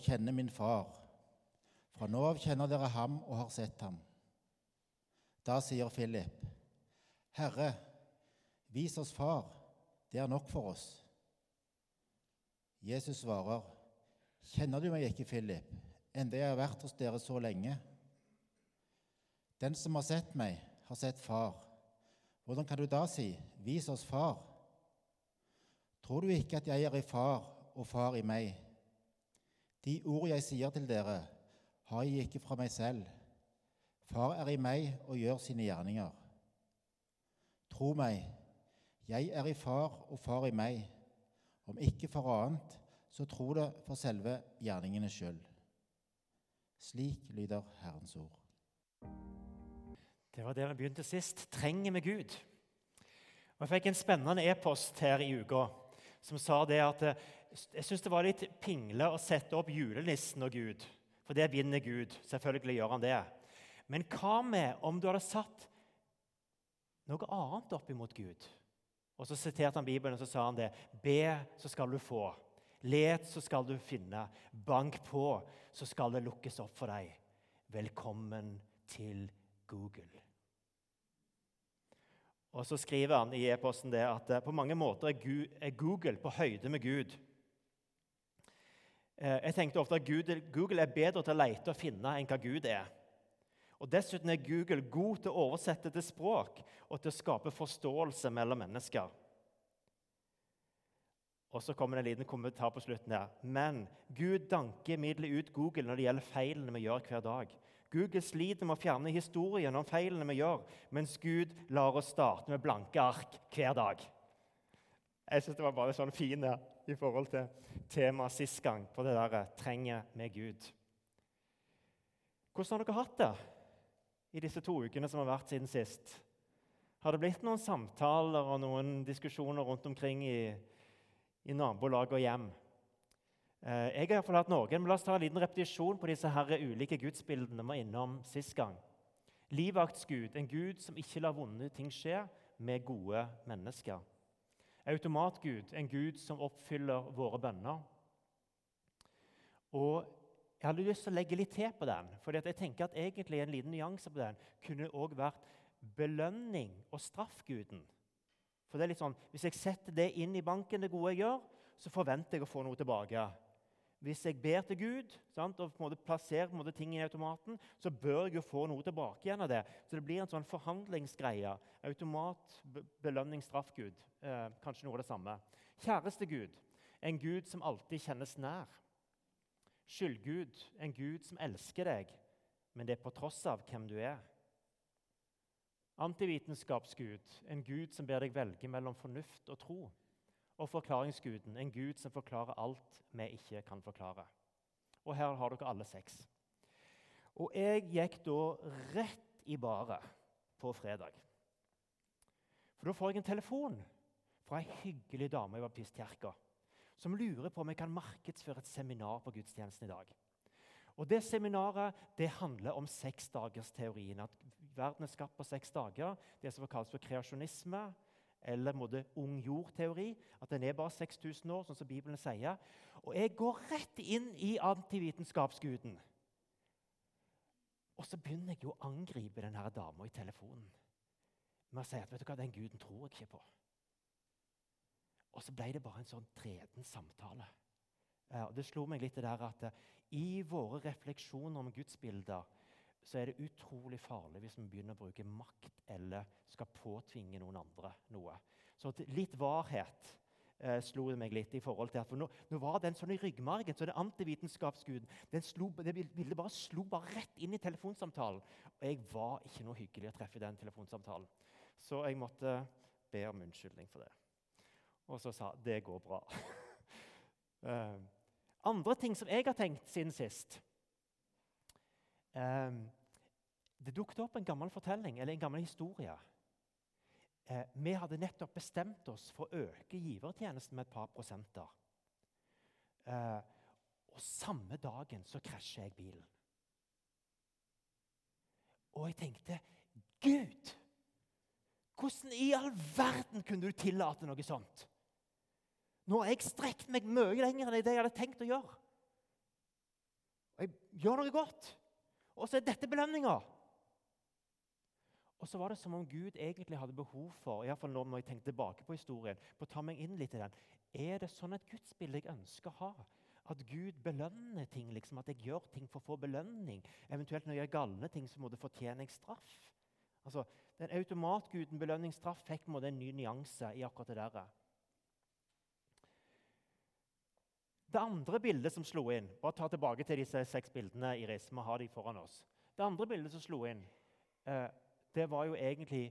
kjenner min far. Fra nå av kjenner dere ham og har sett ham. Da sier Philip, Herre, vis oss far, det er nok for oss. Jesus svarer, Kjenner du meg ikke, Philip, enda jeg har vært hos dere så lenge? Den som har sett meg, har sett far. Hvordan kan du da si, Vis oss far? Tror du ikke at jeg er i far og far i meg? De ord jeg sier til dere, har jeg ikke fra meg selv. Far er i meg og gjør sine gjerninger. Tro meg, jeg er i far og far i meg. Om ikke for annet, så tro det for selve gjerningene skyld. Slik lyder Herrens ord. Det var der vi begynte sist. Trenger vi Gud? Og Jeg fikk en spennende e-post her i uka som sa det at eh, jeg syns det var litt pingle å sette opp julenissen og Gud. For det vinner Gud. Selvfølgelig gjør han det. Men hva med om du hadde satt noe annet opp imot Gud? Og Så siterte han Bibelen, og så sa han det. Be, så skal du få. Let, så skal du finne. Bank på, så skal det lukkes opp for deg. Velkommen til Google. Og Så skriver han i e-posten det at eh, på mange måter er Google på høyde med Gud. Eh, jeg tenkte ofte at Google er bedre til å lete og finne enn hva Gud er. Og Dessuten er Google god til å oversette til språk og til å skape forståelse mellom mennesker. Og så kommer det en liten kommentar på slutten her. Men Gud danker imidlertid ut Google når det gjelder feilene vi gjør hver dag. Google sliter med å fjerne historien om feilene vi gjør, mens Gud lar oss starte med blanke ark hver dag. Jeg synes det var bare sånn fin i forhold til temaet sist gang på det der 'trenger med Gud'. Hvordan har dere hatt det i disse to ukene som har vært siden sist? Har det blitt noen samtaler og noen diskusjoner rundt omkring i, i nabolag og hjem? Eh, jeg har iallfall hatt noen, men La oss ta en liten repetisjon på disse her ulike gudsbildene vi var innom sist gang. Livvaktsgud, en gud som ikke lar vonde ting skje med gode mennesker. Automatgud, en gud som oppfyller våre bønner. Og Jeg hadde lyst til å legge litt til på den, for jeg tenker at egentlig en liten nyanse på den kunne også vært belønning og straffguden. For det er litt sånn, Hvis jeg setter det inn i banken, det gode jeg gjør, så forventer jeg å få noe tilbake. Hvis jeg ber til Gud sant, og på en måte plasserer på en måte ting i automaten, så bør jeg jo få noe tilbake igjen av det. Så det blir en sånn forhandlingsgreie. Automat, belønning, straff Gud. Eh, kanskje noe av det samme. Kjæreste Gud, en Gud som alltid kjennes nær. Skyldgud, en Gud som elsker deg, men det er på tross av hvem du er. Antivitenskapsgud, en Gud som ber deg velge mellom fornuft og tro og forklaringsguden, en gud som forklarer alt vi ikke kan forklare. Og her har dere alle seks. Og jeg gikk da rett i baret på fredag. For da får jeg en telefon fra ei hyggelig dame i baptistkirka som lurer på om jeg kan markedsføre et seminar på gudstjenesten i dag. Og Det seminaret det handler om seksdagersteorien. At verden er skapt på seks dager. Det som kalles for kreasjonisme eller måte, ung jord-teori. At den er bare 6000 år, sånn som Bibelen sier. Og jeg går rett inn i antivitenskapsguden. Og så begynner jeg jo å angripe denne dama i telefonen med å si at vet du hva, den guden tror jeg ikke på. Og så ble det bare en sånn treden samtale. og Det slo meg litt det der at eh, i våre refleksjoner om gudsbilder så er det utrolig farlig hvis vi begynner å bruke makt eller skal påtvinge noen andre noe. Så litt varhet eh, slo det meg litt i forhold til at for nå, nå var den sånn i ryggmargen, så det antivitenskapsguden den slo, det bildet bare slo bare rett inn i telefonsamtalen. Og jeg var ikke noe hyggelig å treffe i den telefonsamtalen. Så jeg måtte be om unnskyldning for det. Og så sa det går bra. uh, andre ting som jeg har tenkt siden sist uh, det dukket opp en gammel fortelling, eller en gammel historie. Eh, vi hadde nettopp bestemt oss for å øke givertjenesten med et par prosenter. Eh, og samme dagen så krasjer jeg bilen. Og jeg tenkte Gud! Hvordan i all verden kunne du tillate noe sånt? Nå har jeg strekt meg mye lenger enn det jeg hadde tenkt å gjøre. Og jeg gjør noe godt. Og så er dette belønninga. Og så var det som om Gud egentlig hadde behov for i fall når jeg tenke tilbake på historien, på å ta meg inn litt i den. Er det sånn et gudsbilde jeg ønsker å ha? At Gud belønner ting, liksom, at jeg gjør ting for å få belønning? Eventuelt når jeg gjør galne ting, så må det fortjene jeg straff. Altså, Den automatguden belønningsstraff fikk en ny nyanse i akkurat det der. Det andre bildet som slo inn Bare ta tilbake til disse seks bildene. Iris, vi har de foran oss. Det andre bildet som slo inn, eh, det var jo egentlig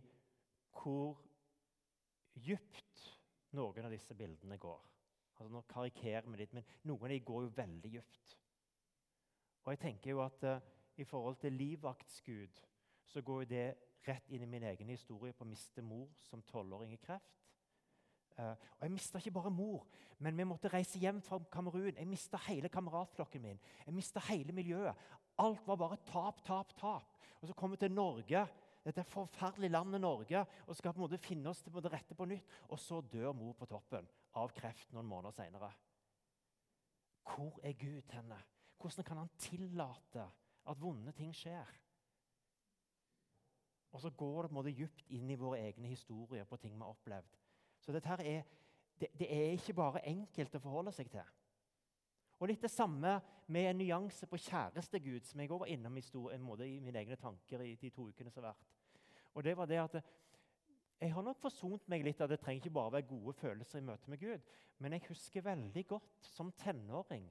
hvor dypt noen av disse bildene går. Altså Nå karikerer vi litt, men noen av dem går jo veldig dypt. Og jeg tenker jo at uh, i forhold til livvaktsgud så går jo det rett inn i min egen historie på å miste mor som tolvåring i kreft. Uh, og Jeg mista ikke bare mor, men vi måtte reise hjem fra Kamerun. Jeg mista hele kameratflokken min. Jeg mista hele miljøet. Alt var bare tap, tap, tap. Og så kom vi til Norge dette forferdelige landet Norge og skal på en måte finne oss til det rette på nytt. Og så dør mor på toppen av kreft noen måneder seinere. Hvor er Gud henne? Hvordan kan han tillate at vonde ting skjer? Og så går det på en måte dypt inn i våre egne historier på ting vi har opplevd. Så dette her er, det, det er ikke bare enkelt å forholde seg til. Og litt det samme med en nyanse på kjærestegud, som jeg også var innom i, stor, i mine egne tanker i de to ukene som har vært. Og det var det at Jeg har nok forsont meg litt av det trenger ikke bare være gode følelser i møte med Gud. Men jeg husker veldig godt som tenåring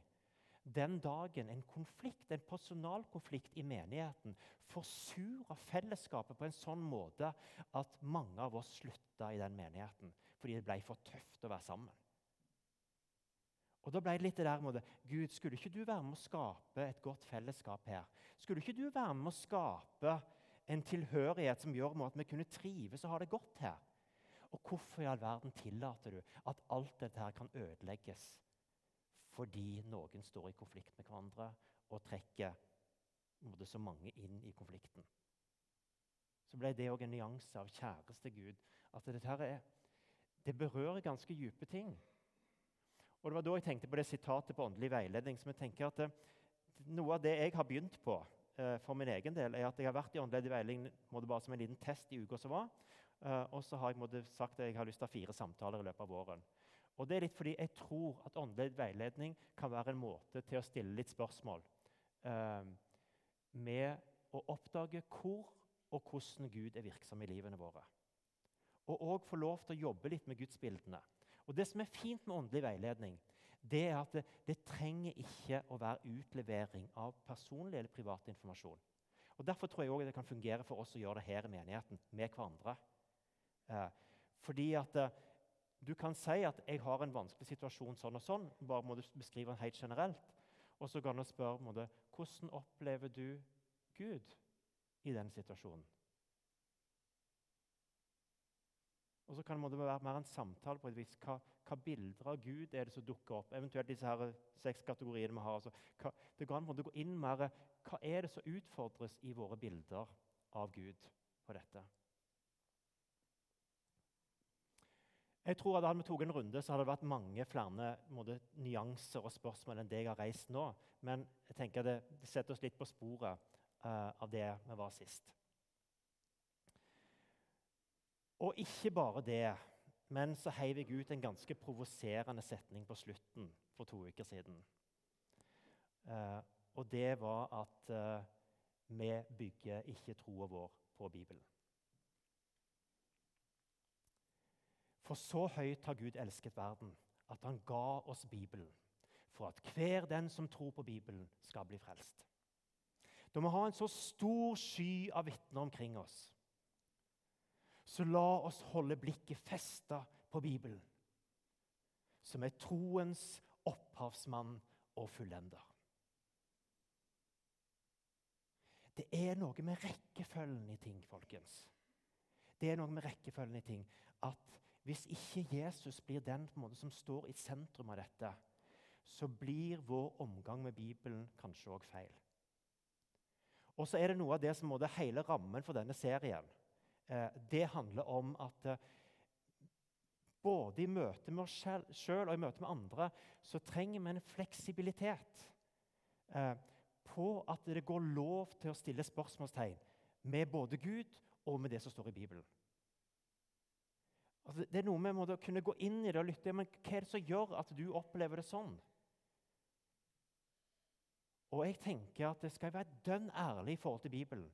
den dagen en konflikt, en personalkonflikt i menigheten forsura fellesskapet på en sånn måte at mange av oss slutta i den menigheten fordi det ble for tøft å være sammen. Og da ble det litt det der med det, Gud, skulle ikke du være med å skape et godt fellesskap her? Skulle ikke du være med å skape en tilhørighet som gjør at vi kunne trives og ha det godt her? Og hvorfor i all verden tillater du at alt dette her kan ødelegges fordi noen står i konflikt med hverandre og trekker måtte, så mange inn i konflikten? Så ble det òg en nyanse av kjæreste Gud. At dette her er, det berører ganske dype ting. Og Det var da jeg tenkte på det sitatet på åndelig veiledning. som jeg tenker at eh, Noe av det jeg har begynt på eh, for min egen del, er at jeg har vært i åndelig veiledning måtte bare som en liten test i uka som var. Eh, og så har jeg måtte, sagt at jeg har lyst til å ha fire samtaler i løpet av våren. Og det er litt fordi jeg tror at åndelig veiledning kan være en måte til å stille litt spørsmål. eh, med å oppdage hvor og hvordan Gud er virksom i livene våre. Og òg få lov til å jobbe litt med gudsbildene. Og Det som er fint med åndelig veiledning, det er at det, det trenger ikke å være utlevering av personlig eller privat informasjon. Og Derfor tror jeg også det kan fungere for oss å gjøre det her i menigheten med hverandre. Eh, fordi at eh, Du kan si at 'jeg har en vanskelig situasjon sånn og sånn'. bare må du beskrive den helt generelt. Og så kan du spørre måte, 'Hvordan opplever du Gud i den situasjonen?' Og så kan det være mer en samtale på et vis. Hva, hva, bilder av Gud er det som dukker opp? Eventuelt disse her seks kategoriene vi har. Altså, hva, det går an å gå inn mer Hva er det som utfordres i våre bilder av Gud på dette? Jeg tror at Hadde vi tatt en runde, så hadde det vært mange flere måte, nyanser og spørsmål enn det jeg har reist nå. Men jeg tenker det, det setter oss litt på sporet uh, av det vi var sist. Og ikke bare det, men så heiv jeg ut en ganske provoserende setning på slutten for to uker siden. Eh, og det var at eh, vi bygger ikke troa vår på Bibelen. For så høyt har Gud elsket verden, at han ga oss Bibelen, for at hver den som tror på Bibelen, skal bli frelst. Da må vi ha en så stor sky av vitner omkring oss så la oss holde blikket festa på Bibelen, som er troens opphavsmann og fullender. Det er noe med rekkefølgen i ting, folkens. Det er noe med rekkefølgen i ting at hvis ikke Jesus blir den som står i sentrum av dette, så blir vår omgang med Bibelen kanskje òg feil. Og så er det noe av det som er hele rammen for denne serien. Eh, det handler om at eh, både i møte med oss sjøl og i møte med andre så trenger vi en fleksibilitet eh, på at det går lov til å stille spørsmålstegn med både Gud og med det som står i Bibelen. Altså, det er noe med å kunne gå inn i det og lytte. Men hva er det som gjør at du opplever det sånn? Og jeg tenker at det skal være dønn ærlig i forhold til Bibelen,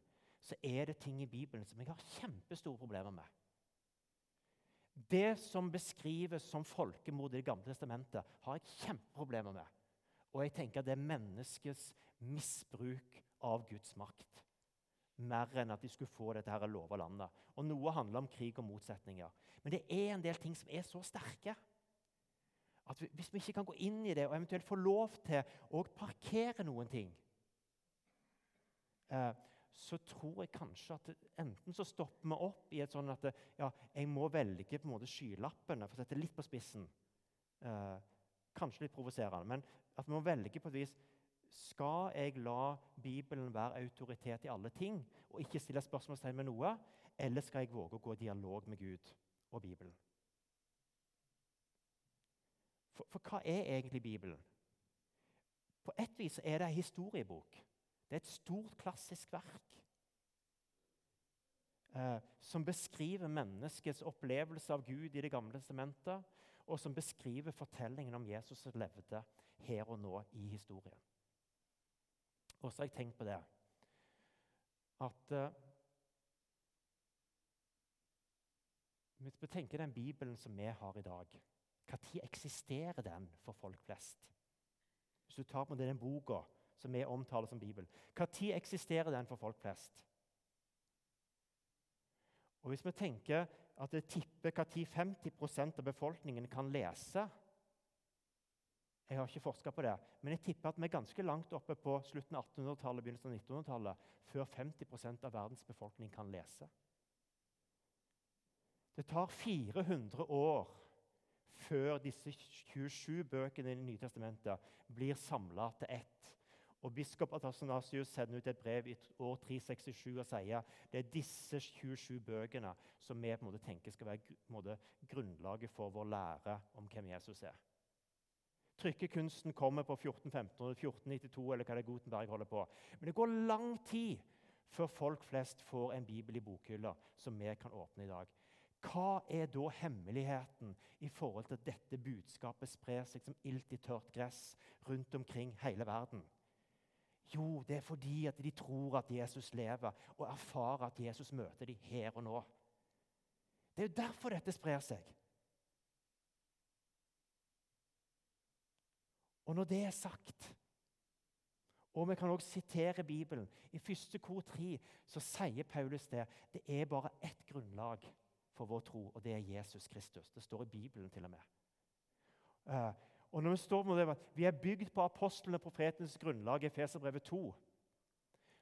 så er det ting i Bibelen som jeg har kjempestore problemer med. Det som beskrives som folkemord i Det gamle testamentet, har jeg kjempeproblemer med. Og jeg tenker at det er menneskets misbruk av Guds makt. Mer enn at de skulle få dette her lova landet. Og Noe handler om krig og motsetninger. Men det er en del ting som er så sterke at hvis vi ikke kan gå inn i det og eventuelt få lov til å parkere noen ting, eh, så tror jeg kanskje at enten så stopper vi opp i et sånn at ja, jeg må velge på en måte skylappene, for å sette litt på spissen. Eh, kanskje litt provoserende, men at vi må velge på et vis skal jeg la Bibelen være autoritet i alle ting og ikke stille spørsmålstegn med noe, eller skal jeg våge å gå i dialog med Gud og Bibelen? For, for hva er egentlig Bibelen? På et vis er det en historiebok. Det er et stort, klassisk verk eh, som beskriver menneskets opplevelse av Gud i Det gamle testamentet, og som beskriver fortellingen om Jesus som levde her og nå i historien. Og så har jeg tenkt på det at eh, Hvis vi tenker den Bibelen som vi har i dag, når eksisterer den for folk flest? Hvis du tar på den boka som vi omtaler som Bibelen, når eksisterer den for folk flest? Og Hvis vi tenker at det tipper når 50% av befolkningen kan lese jeg har ikke forska på det, men jeg tipper at vi er ganske langt oppe på slutten av 1800-tallet begynnelsen av 1900-tallet før 50 av verdens befolkning kan lese. Det tar 400 år før disse 27 bøkene i Det nye testamentet blir samla til ett. Og Biskop Atasanasius sender ut et brev i år 367 og sier det er disse 27 bøkene som vi på en måte tenker skal være måte, grunnlaget for vår lære om hvem Jesus er. Trykkekunsten kommer på 1415 1492 eller hva det er Gutenberg holder på. Men det går lang tid før folk flest får en bibel i bokhylla som vi kan åpne i dag. Hva er da hemmeligheten i forhold til at dette budskapet sprer seg som ilt i tørt gress rundt omkring hele verden? Jo, det er fordi at de tror at Jesus lever, og erfarer at Jesus møter dem her og nå. Det er jo derfor dette sprer seg. Og når det er sagt og Vi kan også sitere Bibelen. I 1. kor 3 så sier Paulus det. Det er bare ett grunnlag for vår tro, og det er Jesus Kristus. Det står i Bibelen til og med. Og når Vi står med det, vi er bygd på apostlene og profetenes grunnlag Feserbrevet 2.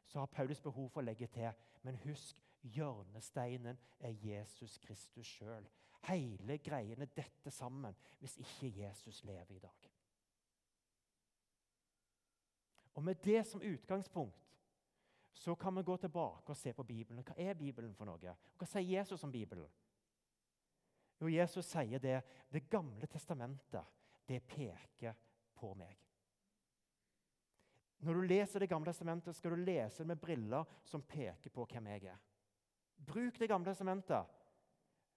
Så har Paulus behov for å legge til Men husk, hjørnesteinen er Jesus Kristus sjøl. Hele greiene detter sammen hvis ikke Jesus lever i dag. Og Med det som utgangspunkt så kan vi gå tilbake og se på Bibelen. Hva er Bibelen for noe? Hva sier Jesus om Bibelen? Jo, Jesus sier det Det gamle testamentet, det peker på meg. Når du leser Det gamle testamentet, skal du lese det med briller som peker på hvem jeg er. Bruk Det gamle testamentet,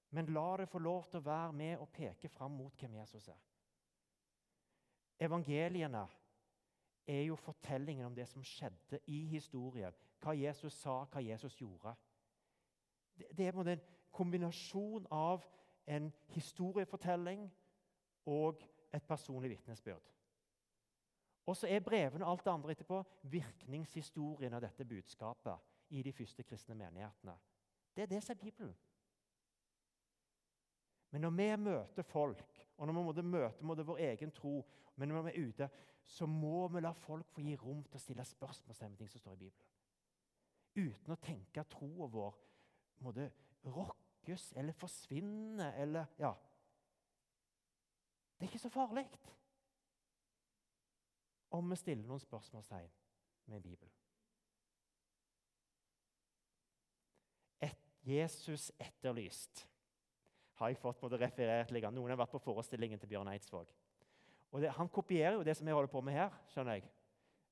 men la det få lov til å være med og peke fram mot hvem Jesus er. Evangeliene er jo fortellingen om det som skjedde i historien. Hva Jesus sa, hva Jesus gjorde. Det, er en kombinasjon av en historiefortelling og et personlig vitnesbyrd. Og så er brevene og alt det andre etterpå virkningshistorien av dette budskapet i de første kristne menighetene. Det er det som er Bibelen. Men når vi møter folk, og når vi møter vår egen tro, men når vi er ute, så må vi la folk få gi rom til å stille spørsmål med ting som står i Bibelen. Uten å tenke at troa vår måtte rokkes eller forsvinne eller Ja. Det er ikke så farlig om vi stiller noen spørsmålstegn med Bibelen. Et Jesus etterlyst har jeg fått referert litt. Noen har vært på forestillingen til Bjørn Eidsvåg. Og det, Han kopierer jo det som jeg holder på med her. skjønner jeg.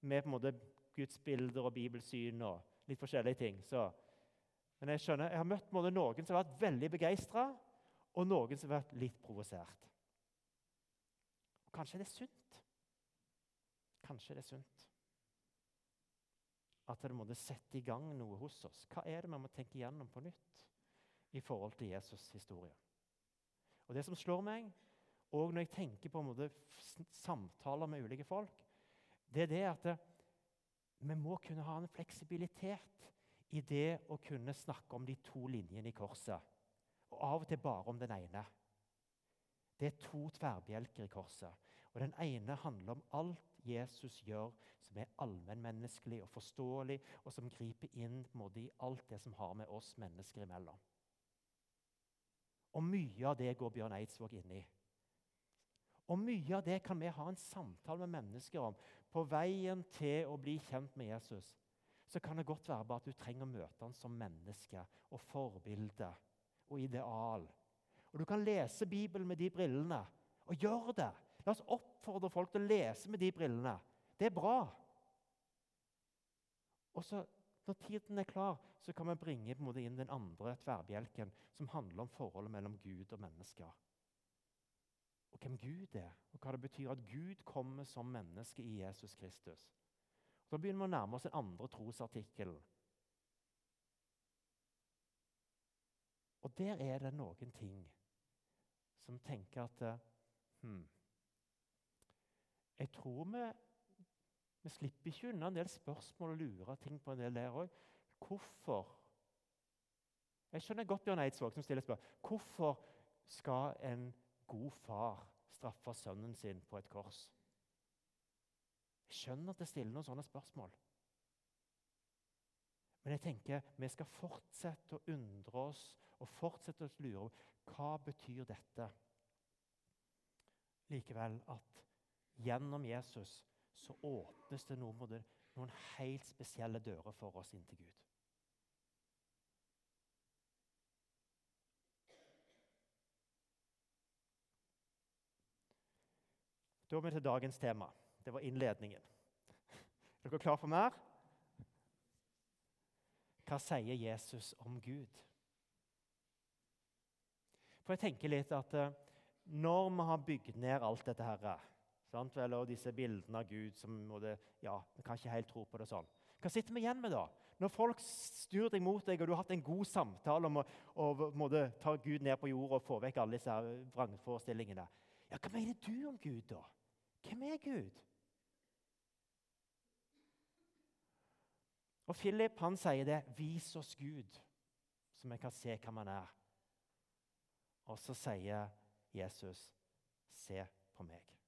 med på en måte gudsbilder og bibelsyn og litt forskjellige ting. Så. Men jeg skjønner, jeg har møtt noen som har vært veldig begeistra, og noen som har vært litt provosert. Kanskje det er sunt. Kanskje det er sunt at det måtte sette i gang noe hos oss. Hva er det vi må tenke igjennom på nytt i forhold til Jesus' historie? Og Det som slår meg, og når jeg tenker på måte samtaler med ulike folk, det er det at det, vi må kunne ha en fleksibilitet i det å kunne snakke om de to linjene i korset. Og av og til bare om den ene. Det er to tverrbjelker i korset. Og Den ene handler om alt Jesus gjør som er allmennmenneskelig og forståelig, og som griper inn i alt det som har med oss mennesker imellom. Og mye av det går Bjørn Eidsvåg inn i. Og mye av det kan vi ha en samtale med mennesker om på veien til å bli kjent med Jesus. Så kan det godt være bare at du trenger å møte ham som menneske og forbilde og ideal. Og Du kan lese Bibelen med de brillene, og gjør det. La oss oppfordre folk til å lese med de brillene. Det er bra. Og så, Når tiden er klar, så kan vi bringe inn den andre tverrbjelken, som handler om forholdet mellom Gud og mennesker. Og hvem Gud er, og hva det betyr at Gud kommer som menneske i Jesus Kristus. Da begynner vi å nærme oss den andre trosartikkelen. Og der er det noen ting som tenker at hmm, jeg tror vi, vi slipper ikke unna en del spørsmål og lurer ting på en del der òg. Hvorfor? Jeg skjønner godt Bjørn Eidsvåg som stiller spørsmål. Hvorfor skal en god far straffe sønnen sin på et kors? Jeg skjønner at det stiller noen sånne spørsmål. Men jeg tenker vi skal fortsette å undre oss og fortsette å lure hva betyr dette. Likevel at Gjennom Jesus så åpnes det noen, noen helt spesielle dører for oss inn til Gud. Da er vi til dagens tema. Det var innledningen. Er dere klare for mer? Hva sier Jesus om Gud? For jeg tenker litt at eh, Når vi har bygd ned alt dette her, Sant? Eller disse bildene av Gud som måtte, ja, vi kan ikke helt tro på det sånn. Hva sitter vi igjen med da? Når folk styrer deg mot deg, og du har hatt en god samtale om å, å måtte, ta Gud ned på jorda og få vekk alle disse vrangforestillingene. Ja, Hva mener du om Gud, da? Hvem er Gud? Og Philip han sier det. 'Vis oss Gud, så vi kan se hvem han er.' Og så sier Jesus, 'Se på meg'.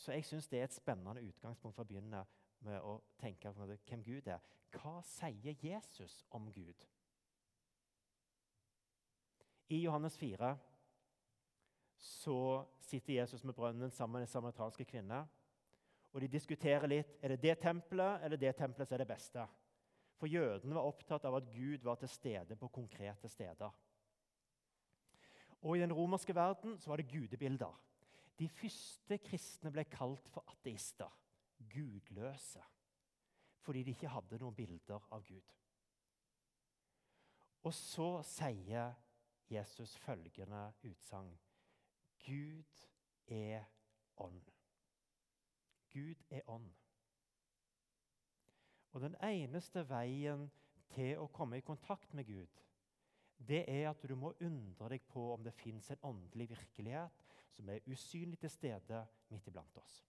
Så jeg syns det er et spennende utgangspunkt for å begynne med å tenke på hvem Gud er. Hva sier Jesus om Gud? I Johannes 4 så sitter Jesus med brønnen sammen med den samaritanske kvinne. Og De diskuterer litt er det det tempelet eller det tempelet som er det beste. For jødene var opptatt av at Gud var til stede på konkrete steder. Og I den romerske verden så var det gudebilder. De første kristne ble kalt for ateister, gudløse, fordi de ikke hadde noen bilder av Gud. Og så sier Jesus følgende utsagn Gud er ånd. Gud er ånd. Og den eneste veien til å komme i kontakt med Gud, det er at du må undre deg på om det fins en åndelig virkelighet som er usynlig til stede midt iblant oss.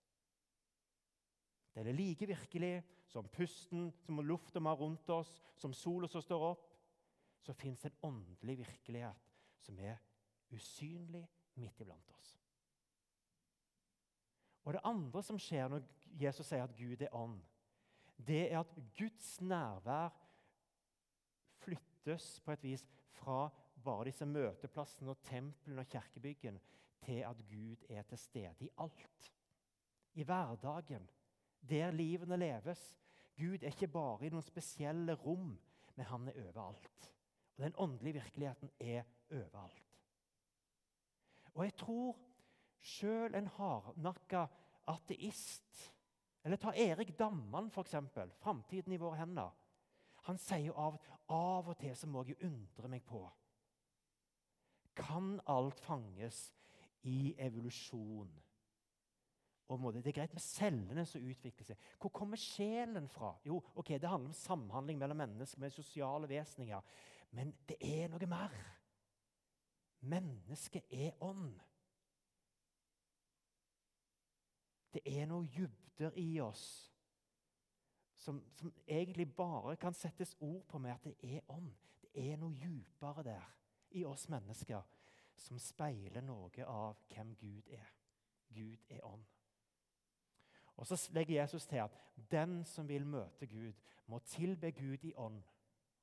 Den er like virkelig som pusten, som lufta vi har rundt oss, som sola som står opp. Så fins en åndelig virkelighet som er usynlig midt iblant oss. Og Det andre som skjer når Jesus sier at Gud er ånd, det er at Guds nærvær flyttes på et vis fra bare disse møteplassene og templene og kirkebyggene til at Gud er til stede i alt. I hverdagen, der livene leves. Gud er ikke bare i noen spesielle rom, men han er overalt. Og Den åndelige virkeligheten er overalt. Og jeg tror sjøl en hardnakka ateist Eller ta Erik Damman, f.eks. 'Framtiden i våre hender'. Han sier av, av og til så må jeg undre meg på Kan alt fanges i evolusjon? Og det er greit med cellene som utvikler seg. Hvor kommer sjelen fra? Jo, ok, Det handler om samhandling mellom mennesker med sosiale vesninger. Men det er noe mer. Mennesket er ånd. Det er noe dybder i oss som, som, egentlig bare kan settes ord på med at det er ånd. Det er noe dypere der i oss mennesker som speiler noe av hvem Gud er. Gud er ånd. Og Så legger Jesus til at den som vil møte Gud, må tilbe Gud i ånd.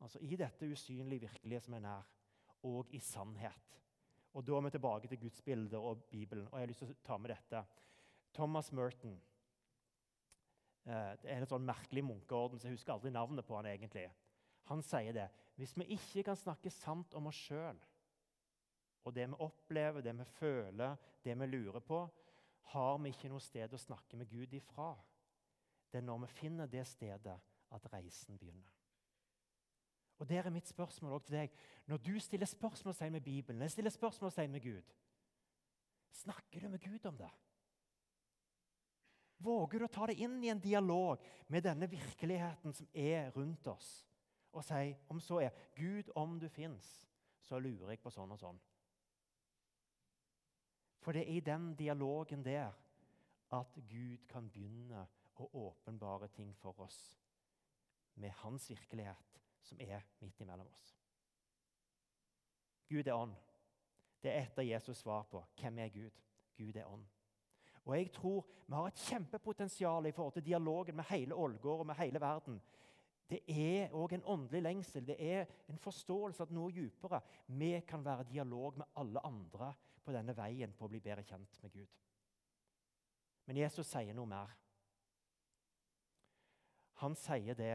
Altså i dette usynlige virkelige som er nær, og i sannhet. Og Da er vi tilbake til Guds bilder og Bibelen. Og jeg har lyst til å ta med dette. Thomas Merton. Eh, det er en sånn merkelig munkeorden, så jeg husker aldri navnet på han egentlig. Han sier det. Hvis vi ikke kan snakke sant om oss sjøl, og det vi opplever, det vi føler, det vi lurer på, har vi ikke noe sted å snakke med Gud ifra. Det er når vi finner det stedet, at reisen begynner. Og Der er mitt spørsmål også til deg. Når du stiller spørsmålstegn med Bibelen, jeg stiller spørsmålstegn med Gud, snakker du med Gud om det? Våger du å ta det inn i en dialog med denne virkeligheten som er rundt oss, og si om så er Gud, om du fins, så lurer jeg på sånn og sånn. For det er i den dialogen der at Gud kan begynne å åpenbare ting for oss med hans virkelighet, som er midt imellom oss. Gud er ånd. Det er et av Jesus' svar på hvem er Gud. Gud er ånd. Og jeg tror Vi har et kjempepotensial i forhold til dialogen med hele Ålgård og med hele verden. Det er òg en åndelig lengsel, det er en forståelse at noe dypere. Vi kan være dialog med alle andre på denne veien på å bli bedre kjent med Gud. Men Jesus sier noe mer. Han sier det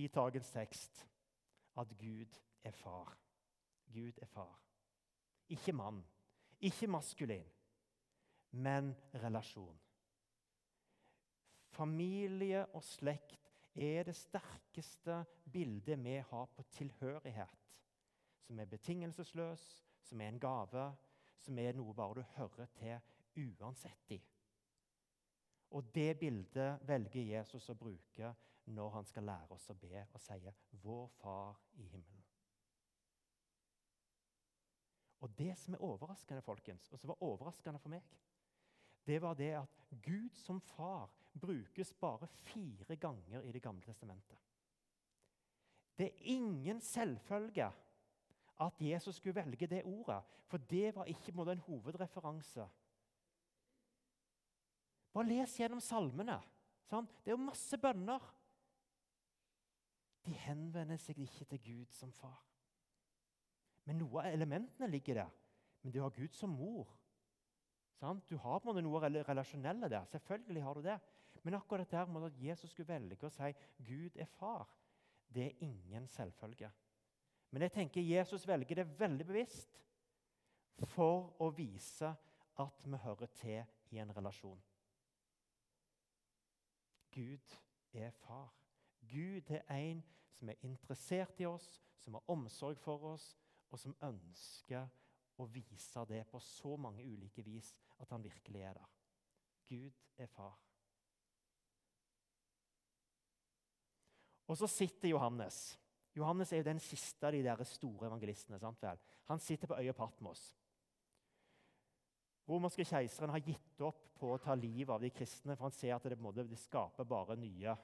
i dagens tekst at Gud er far. Gud er far. Ikke mann, ikke maskulin, men relasjon. Familie og slekt er det sterkeste bildet vi har på tilhørighet. Som er betingelsesløs, som er en gave, som er noe bare du hører til uansett i. Og det bildet velger Jesus å bruke når han skal lære oss å be og sier 'Vår Far i himmelen'. Og Det som er overraskende, folkens, og som var overraskende for meg, det var det at Gud som far brukes bare fire ganger i Det gamle testamentet. Det er ingen selvfølge at Jesus skulle velge det ordet. For det var ikke en hovedreferanse. Bare les gjennom salmene. Sant? Det er jo masse bønner. De henvender seg ikke til Gud som far. Men Noe av elementene ligger der. Men du har Gud som mor. Sant? Du har på noe relasjonelle der. Selvfølgelig har du det. Men akkurat der må at Jesus skulle velge å si Gud er far, det er ingen selvfølge. Men jeg tenker Jesus velger det veldig bevisst for å vise at vi hører til i en relasjon. Gud er far. Gud er en som er interessert i oss, som har omsorg for oss, og som ønsker å vise det på så mange ulike vis at han virkelig er der. Gud er far. Og så sitter Johannes. Johannes er jo den siste av de der store evangelistene. sant vel? Han sitter på øya Patmos. Romerske keiseren har gitt opp på å ta livet av de kristne, for han ser at det, måte, det skaper bare nye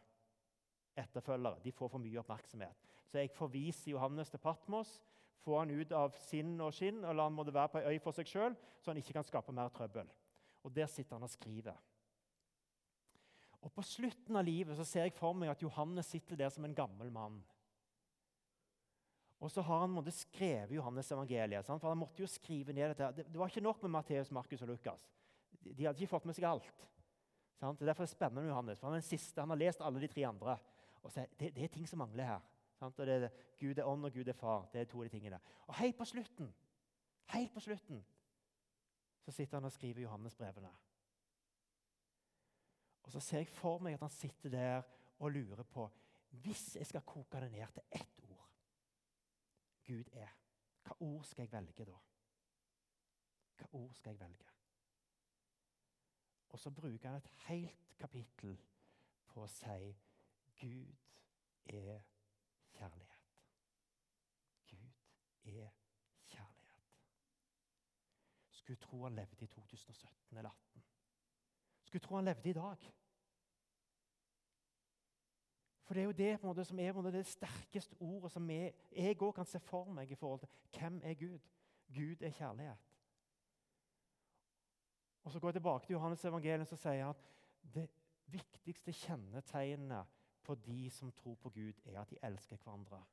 etterfølgere. De får for mye oppmerksomhet. Så jeg forviser Johannes til Patmos, får han ut av sinn og skinn og lar han måtte være på ei øy for seg sjøl, så han ikke kan skape mer trøbbel. Og Der sitter han og skriver. Og På slutten av livet så ser jeg for meg at Johannes sitter der som en gammel mann. Og så har han måtte skrevet Johannes evangeliet. Sant? for han måtte jo skrive ned dette. Det, det var ikke nok med Matteus, Markus og Lukas. De, de hadde ikke fått med seg alt. Sant? Derfor er det spennende med Johannes. for Han er den siste, han har lest alle de tre andre. Og så, det, det er ting som mangler her. Sant? Og det er Gud er ånd, og Gud er far. Det er to av de tingene. Og helt på slutten, helt på slutten så sitter han og skriver Johannes-brevene. Og så ser jeg for meg at han sitter der og lurer på Hvis jeg skal koke det ned til ett Gud er, hva ord skal jeg velge da? Hva ord skal jeg velge? Og så bruker han et helt kapittel på å si Gud er kjærlighet. Gud er kjærlighet. Skulle tro han levde i 2017 eller 2018. Skulle tro han levde i dag. For det er jo det måte, som er måte, det sterkeste ordet som jeg òg kan se for meg i forhold til hvem er Gud. Gud er kjærlighet. Og Så går jeg tilbake til Johannes evangelium og sier at det viktigste kjennetegnet på de som tror på Gud, er at de elsker hverandre.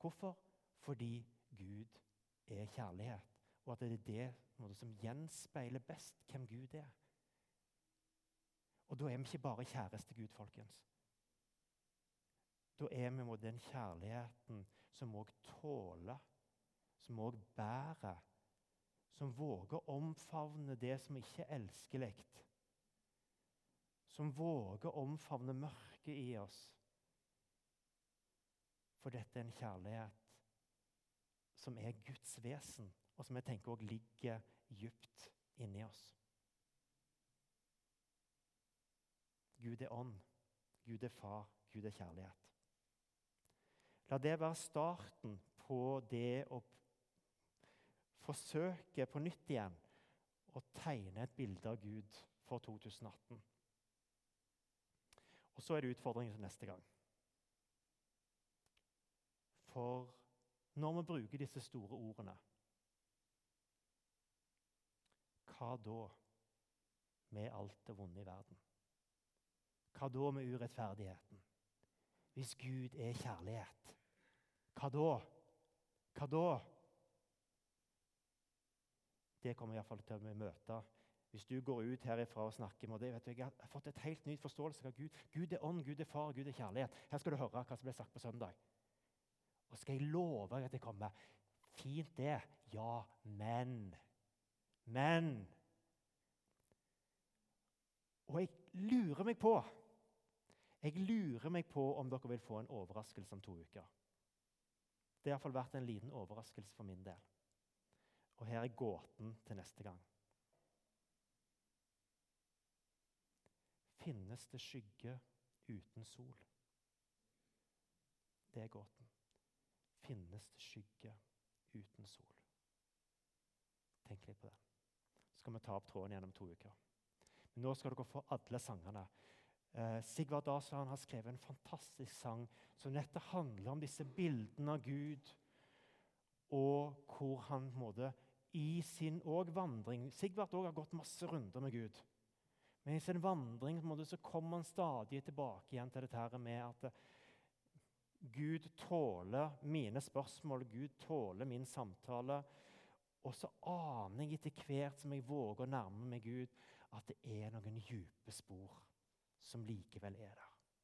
Hvorfor? Fordi Gud er kjærlighet, og at det er det måte, som gjenspeiler best hvem Gud er. Og da er vi ikke bare kjæreste Gud, folkens. Da er vi mot den kjærligheten som òg tåler, som òg bærer, som våger å omfavne det som ikke er elskelig, som våger å omfavne mørket i oss. For dette er en kjærlighet som er Guds vesen, og som jeg tenker også ligger dypt inni oss. Gud er ånd, Gud er far, Gud er kjærlighet. La det være starten på det å forsøke på nytt igjen å tegne et bilde av Gud for 2018. Og så er det utfordringen til neste gang. For når vi bruker disse store ordene, hva da med alt det vonde i verden? Hva da med urettferdigheten? Hvis Gud er kjærlighet, hva da? Hva da? Det kommer iallfall til å møte hvis du går ut herifra og snakker med det, vet du, Jeg har fått et helt nytt forståelse av Gud. Gud er ånd, Gud er far, Gud er kjærlighet. Her skal du høre hva som ble sagt på søndag. Og skal jeg love deg at det kommer Fint, det. Ja, men Men Og jeg lurer meg på Jeg lurer meg på om dere vil få en overraskelse om to uker. Det har iallfall vært en liten overraskelse for min del. Og her er gåten til neste gang. Finnes det skygge uten sol? Det er gåten. Finnes det skygge uten sol? Tenk litt på det. Så skal vi ta opp tråden gjennom to uker. Men nå skal dere få alle sangene. Eh, Sigvard Dasan har skrevet en fantastisk sang som nettopp handler om disse bildene av Gud, og hvor han måte, i sin vandring Sigvard har gått masse runder med Gud. Men i sin vandring måte, så kommer han stadig tilbake igjen til dette med at eh, Gud tåler mine spørsmål, Gud tåler min samtale. Og så aner jeg etter hvert som jeg våger å nærme meg Gud, at det er noen dype spor som likevel er der.